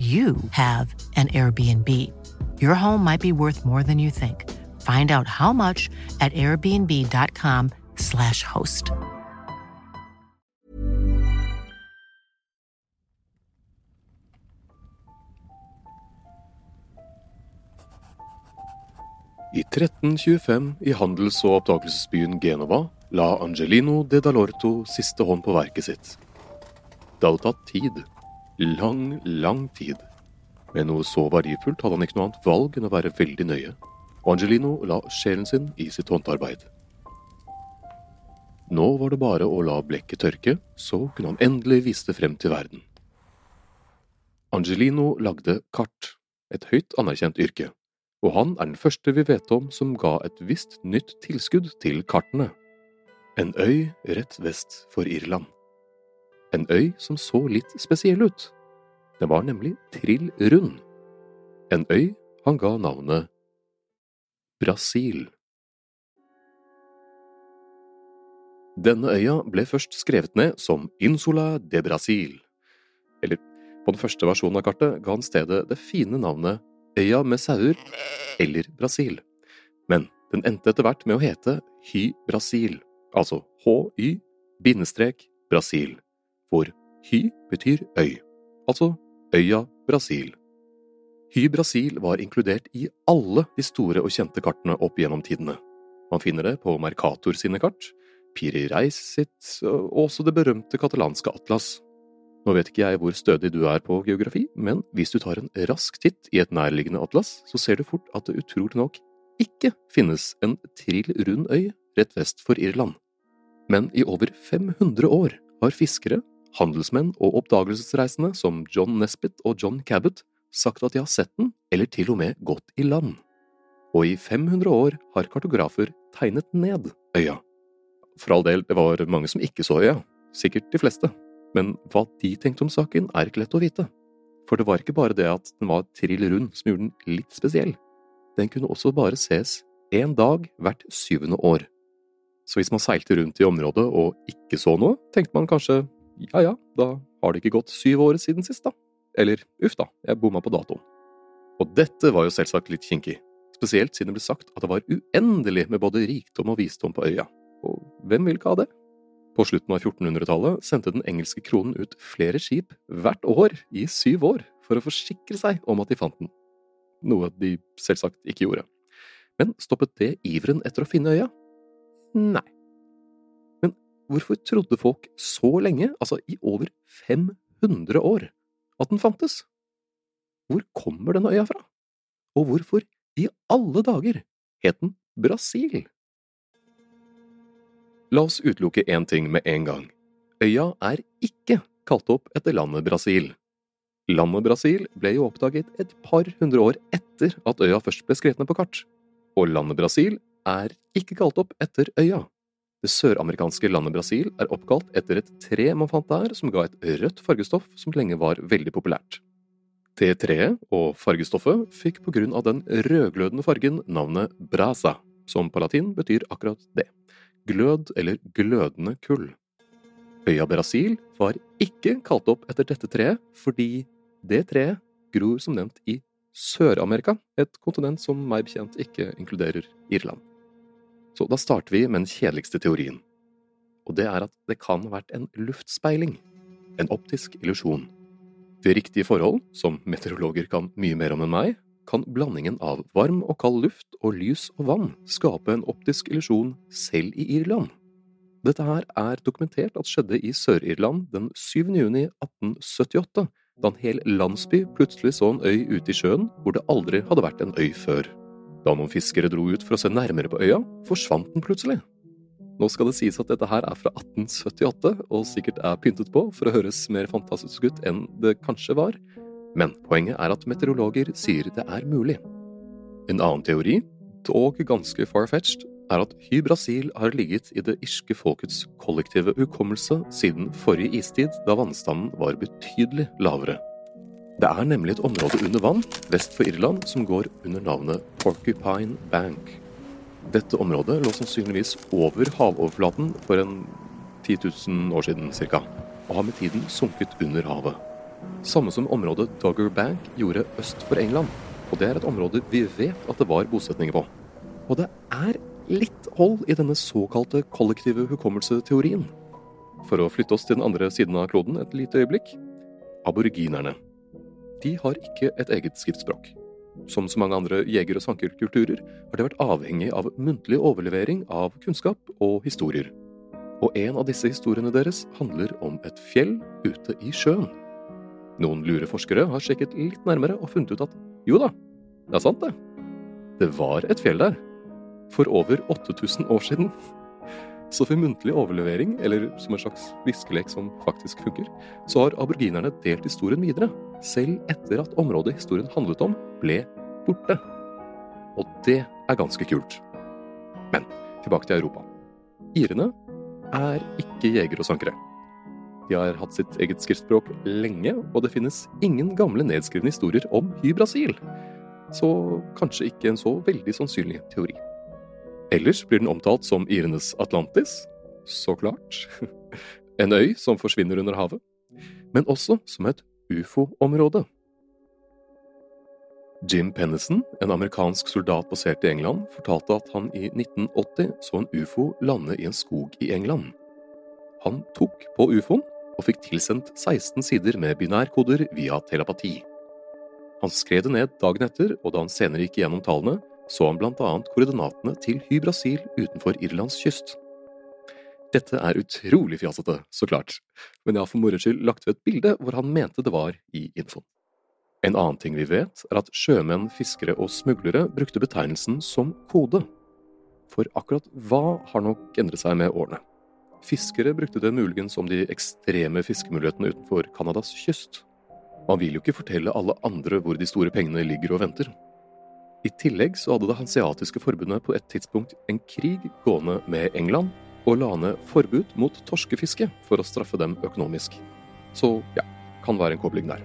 you have an Airbnb. Your home might be worth more than you think. Find out how much at airbnb.com/slash host. I 1325, i handels- og oppdagelsesbyen Genova, la Angelino de Dalorto siste hånd på verket sitt. Det hadde tatt tid. Lang, lang tid. Med noe så verdifullt hadde han ikke noe annet valg enn å være veldig nøye, og Angelino la sjelen sin i sitt håndarbeid. Nå var det bare å la blekket tørke, så kunne han endelig vise det frem til verden. Angelino lagde kart, et høyt anerkjent yrke, og han er den første vi vet om som ga et visst nytt tilskudd til kartene. En øy rett vest for Irland. En øy som så litt spesiell ut. Den var nemlig trill rund. En øy han ga navnet Brasil. Denne øya ble først skrevet ned som Insula de Brasil. Eller på den første versjonen av kartet ga han stedet det fine navnet Øya med sauer, eller Brasil. Men den endte etter hvert med å hete Hy Brasil, altså HY bindestrek Brasil, hvor Hy betyr øy, altså øya Brasil. Hy Brasil var inkludert i alle de store og kjente kartene opp gjennom tidene. Man finner det på Mercator sine kart, Piri Reis sitt, og også det berømte katalanske atlas. Nå vet ikke jeg hvor stødig du er på geografi, men hvis du tar en rask titt i et nærliggende atlas, så ser du fort at det utrolig nok ikke finnes en trill rund øy rett vest for Irland. Men i over 500 år har fiskere, handelsmenn og oppdagelsesreisende som John Nesbitt og John Cabot sagt at de har sett den, eller til og med gått i land. Og i 500 år har kartografer tegnet ned øya. For all del, det var mange som ikke så øya, sikkert de fleste, men hva de tenkte om saken er ikke lett å vite. For det var ikke bare det at den var trill rund som gjorde den litt spesiell, den kunne også bare ses én dag hvert syvende år. Så hvis man seilte rundt i området og ikke så noe, tenkte man kanskje ja ja, da har det ikke gått syv år siden sist, da. Eller uff da, jeg bomma på datoen. Og dette var jo selvsagt litt kinkig, spesielt siden det ble sagt at det var uendelig med både rikdom og visdom på øya. Og hvem vil ikke ha det? På slutten av 1400-tallet sendte den engelske kronen ut flere skip hvert år i syv år for å forsikre seg om at de fant den. Noe de selvsagt ikke gjorde. Men stoppet det iveren etter å finne øya? Nei. Hvorfor trodde folk så lenge, altså i over 500 år, at den fantes? Hvor kommer denne øya fra? Og hvorfor i alle dager het den Brasil? La oss utelukke én ting med en gang. Øya er ikke kalt opp etter landet Brasil. Landet Brasil ble jo oppdaget et par hundre år etter at øya først ble skrevet ned på kart. Og landet Brasil er ikke kalt opp etter øya. Det søramerikanske landet Brasil er oppkalt etter et tre man fant der som ga et rødt fargestoff som lenge var veldig populært. Det treet og fargestoffet fikk på grunn av den rødglødende fargen navnet brasa, som på latin betyr akkurat det glød eller glødende kull. Øya Brasil var ikke kalt opp etter dette treet fordi det treet gror som nevnt i Sør-Amerika, et kontinent som meg bekjent ikke inkluderer Irland. Så da starter vi med den kjedeligste teorien, og det er at det kan ha vært en luftspeiling, en optisk illusjon. Ved riktige forhold, som meteorologer kan mye mer om enn meg, kan blandingen av varm og kald luft og lys og vann skape en optisk illusjon selv i Irland. Dette her er dokumentert at skjedde i Sør-Irland den 7. juni 1878, da en hel landsby plutselig så en øy ute i sjøen hvor det aldri hadde vært en øy før. Da noen fiskere dro ut for å se nærmere på øya, forsvant den plutselig. Nå skal det sies at dette her er fra 1878, og sikkert er pyntet på for å høres mer fantastisk ut enn det kanskje var, men poenget er at meteorologer sier det er mulig. En annen teori, dog ganske far-fetched, er at Hy-Brasil har ligget i det irske folkets kollektive hukommelse siden forrige istid, da vannstanden var betydelig lavere. Det er nemlig et område under vann vest for Irland som går under navnet Porcupine Bank. Dette området lå sannsynligvis over havoverflaten for en 10 000 år siden ca., og har med tiden sunket under havet. Samme som området Dogger Bank gjorde øst for England. Og det er et område vi vet at det var bosetninger på. Og det er litt hold i denne såkalte kollektive hukommelseteorien. For å flytte oss til den andre siden av kloden et lite øyeblikk. Aboriginerne. De har ikke et eget skriftspråk. Som så mange andre jeger- og sankerkulturer har det vært avhengig av muntlig overlevering av kunnskap og historier. Og en av disse historiene deres handler om et fjell ute i sjøen. Noen lure forskere har sjekket litt nærmere og funnet ut at jo da, det er sant det. Det var et fjell der. For over 8000 år siden. Så for muntlig overlevering, eller som en slags viskelek som faktisk funker, så har aborginerne delt historien videre, selv etter at området historien handlet om, ble borte. Og det er ganske kult. Men tilbake til Europa. Irene er ikke jegere og sankere. De har hatt sitt eget skriftspråk lenge, og det finnes ingen gamle nedskrevne historier om Hy-Brasil. Så kanskje ikke en så veldig sannsynlig teori. Ellers blir den omtalt som irenes Atlantis, så klart. En øy som forsvinner under havet. Men også som et ufo-område. Jim Pennison, en amerikansk soldat basert i England, fortalte at han i 1980 så en ufo lande i en skog i England. Han tok på ufoen og fikk tilsendt 16 sider med binærkoder via telepati. Han skrev det ned dagen etter, og da han senere gikk gjennom tallene, så han annet koordinatene til Hy-Brasil utenfor Irlands kyst. Dette er utrolig fjasete, så klart, men jeg har for moro skyld lagt ved et bilde hvor han mente det var i infoen. En annen ting vi vet, er at sjømenn, fiskere og smuglere brukte betegnelsen som kode. For akkurat hva har nok endret seg med årene. Fiskere brukte det muligens om de ekstreme fiskemulighetene utenfor Canadas kyst. Man vil jo ikke fortelle alle andre hvor de store pengene ligger og venter. I tillegg så hadde Det hanseatiske forbundet på et tidspunkt en krig gående med England, og la ned forbud mot torskefiske for å straffe dem økonomisk. Så ja, kan være en kobling der.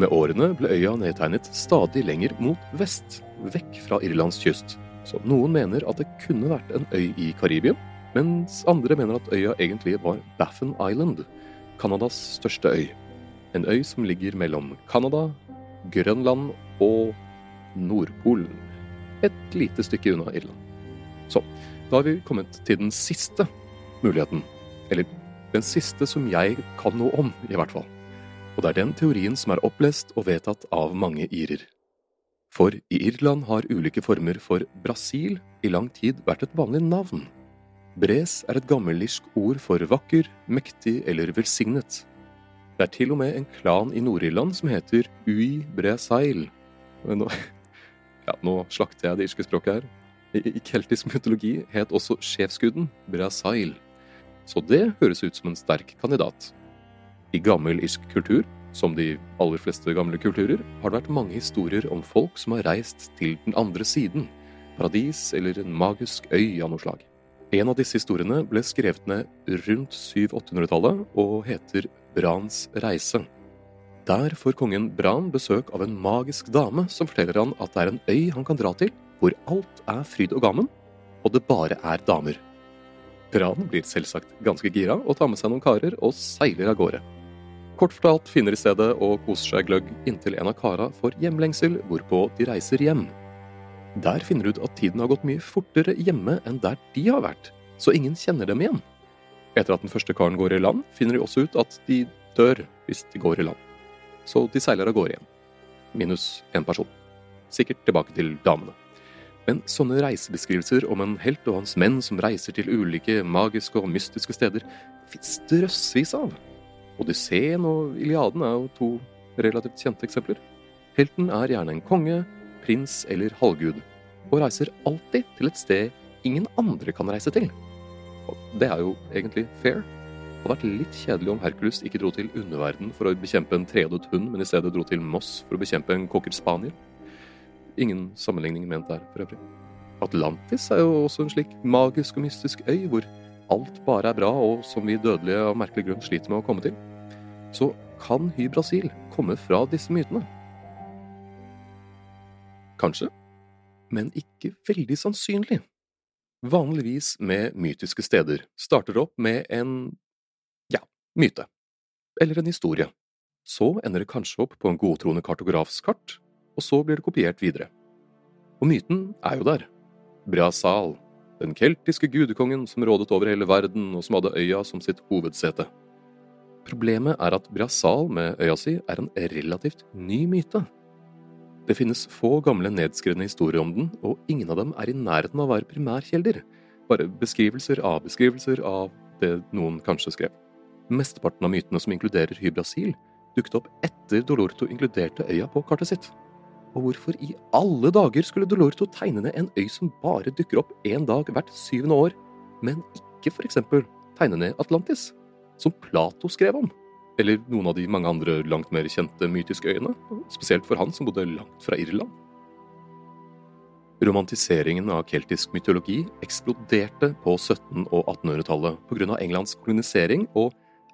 Med årene ble øya nedtegnet stadig lenger mot vest, vekk fra Irlands kyst, så noen mener at det kunne vært en øy i Karibien, mens andre mener at øya egentlig var Baffin Island, Canadas største øy. En øy som ligger mellom Canada, Grønland og Nordpolen. Et lite stykke unna Irland. Så, da har vi kommet til den siste muligheten. Eller den siste som jeg kan noe om, i hvert fall. Og det er den teorien som er opplest og vedtatt av mange irer. For i Irland har ulike former for Brasil i lang tid vært et vanlig navn. Bres er et gammelirsk ord for vakker, mektig eller velsignet. Det er til og med en klan i Nord-Irland som heter Ui Bresail. Nå, ja, nå slakter jeg det irske språket her. I, keltisk mytologi het også sjefsguden Brasail, Så det høres ut som en sterk kandidat. I gammel irsk kultur som de aller fleste gamle kulturer, har det vært mange historier om folk som har reist til den andre siden, paradis eller en magisk øy av noe slag. En av disse historiene ble skrevet ned rundt 700-800-tallet og heter Brans reise. Der får kongen Bran besøk av en magisk dame som forteller han at det er en øy han kan dra til, hvor alt er fryd og gammen, og det bare er damer. Piranen blir selvsagt ganske gira og tar med seg noen karer og seiler av gårde. Kort fortalt finner de stedet og koser seg gløgg inntil en av kara får hjemlengsel, hvorpå de reiser hjem. Der finner de ut at tiden har gått mye fortere hjemme enn der de har vært, så ingen kjenner dem igjen. Etter at den første karen går i land, finner de også ut at de dør hvis de går i land. Så de seiler av gårde igjen. Minus én person. Sikkert tilbake til damene. Men sånne reisebeskrivelser om en helt og hans menn som reiser til ulike magiske og mystiske steder, fins drøssevis av. Odysseen og Iliaden er jo to relativt kjente eksempler. Helten er gjerne en konge, prins eller halvgud, og reiser alltid til et sted ingen andre kan reise til. Og det er jo egentlig fair. Det hadde vært litt kjedelig om Hercules ikke dro til underverden for å bekjempe en trehodet hund, men i stedet dro til Moss for å bekjempe en cocker spaniel. Ingen sammenligning ment der, for øvrig. Atlantis er jo også en slik magisk og mystisk øy hvor alt bare er bra, og som vi dødelige av merkelig grunn sliter med å komme til så kan Hy-Brasil komme fra disse mytene. Kanskje, men ikke veldig sannsynlig. Vanligvis med mytiske steder starter opp med en ja, myte, eller en historie. Så ender det kanskje opp på en godtroende kartografs kart, og så blir det kopiert videre. Og myten er jo der. Brasal, den keltiske gudekongen som rådet over hele verden og som hadde øya som sitt hovedsete. Problemet er at Brasal med øya si er en relativt ny myte. Det finnes få gamle nedskrevne historier om den, og ingen av dem er i nærheten av å være primærkjelder, bare beskrivelser av beskrivelser av det noen kanskje skrev. Mesteparten av mytene som inkluderer Hybrasil, dukket opp etter Dolorto inkluderte øya på kartet sitt. Og hvorfor i alle dager skulle Dolorto tegne ned en øy som bare dukker opp én dag hvert syvende år, men ikke eksempel tegne ned Atlantis? som Plato skrev om. Eller noen av de mange andre langt mer kjente mytiske øyene, spesielt for han som bodde langt fra Irland. Romantiseringen av keltisk mytologi eksploderte på 1700- og 1800-tallet pga. Englands kolonisering og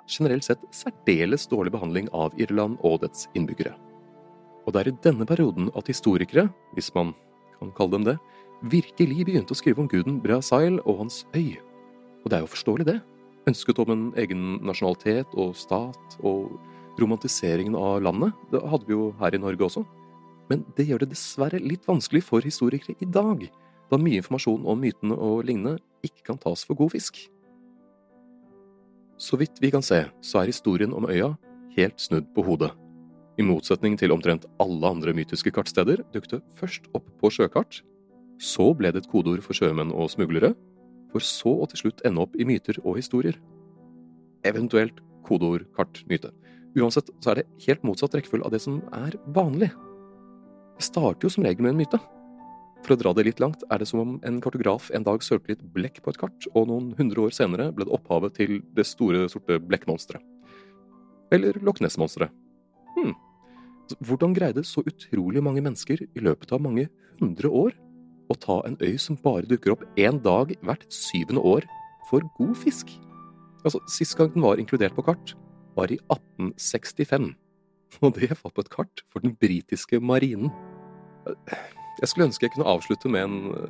generelt sett særdeles dårlig behandling av Irland og dets innbyggere. Og det er i denne perioden at historikere, hvis man kan kalle dem det, virkelig begynte å skrive om guden Brasail og hans øy. Og det er jo forståelig, det ønsket om en egen nasjonalitet og stat og romantiseringen av landet. Det hadde vi jo her i Norge også. Men det gjør det dessverre litt vanskelig for historikere i dag, da mye informasjon om mytene og lignende ikke kan tas for god fisk. Så vidt vi kan se, så er historien om øya helt snudd på hodet. I motsetning til omtrent alle andre mytiske kartsteder dukket det først opp på sjøkart, så ble det et kodeord for sjømenn og smuglere, for så å til slutt ende opp i myter og historier. Eventuelt kodeord, kart, myte. Uansett så er det helt motsatt rekkefølge av det som er vanlig. Det starter jo som regel med en myte. For å dra det litt langt er det som om en kartograf en dag sølte litt blekk på et kart, og noen hundre år senere ble det opphavet til det store, sorte blekkmonsteret. Eller Loch Ness-monsteret. Hm. Hvordan greide så utrolig mange mennesker i løpet av mange hundre år å ta en øy som bare dukker opp én dag hvert syvende år, for god fisk. Altså, Sist gang den var inkludert på kart, var i 1865. Og det var på et kart for den britiske marinen. Jeg skulle ønske jeg kunne avslutte med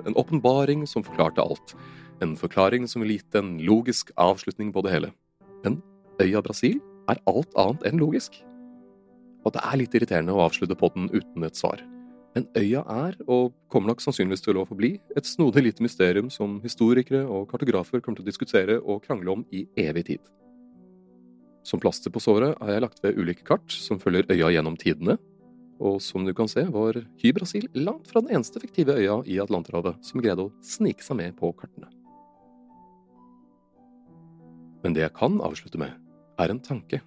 en åpenbaring som forklarte alt. En forklaring som ville gitt en logisk avslutning på det hele. Men øya Brasil er alt annet enn logisk. Og det er litt irriterende å avslutte podden uten et svar. Men øya er, og kommer nok sannsynligvis til å forbli, et snodig lite mysterium som historikere og kartografer kommer til å diskutere og krangle om i evig tid. Som plaster på såret har jeg lagt ved ulike kart som følger øya gjennom tidene, og som du kan se var Hy-Brasil langt fra den eneste fiktive øya i Atlanterhavet som greide å snike seg med på kartene. Men det jeg kan avslutte med, er en tanke.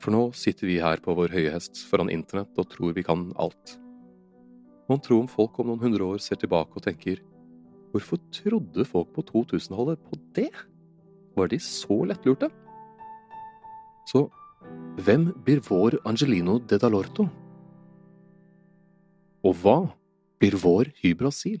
For nå sitter vi her på vår høye hest foran internett og tror vi kan alt. Mon tro om folk om noen hundre år ser tilbake og tenker hvorfor trodde folk på 2000-tallet på det? Var de så lettlurte? Så hvem blir vår Angelino de Dalorto? Og hva blir vår Hy-Brasil?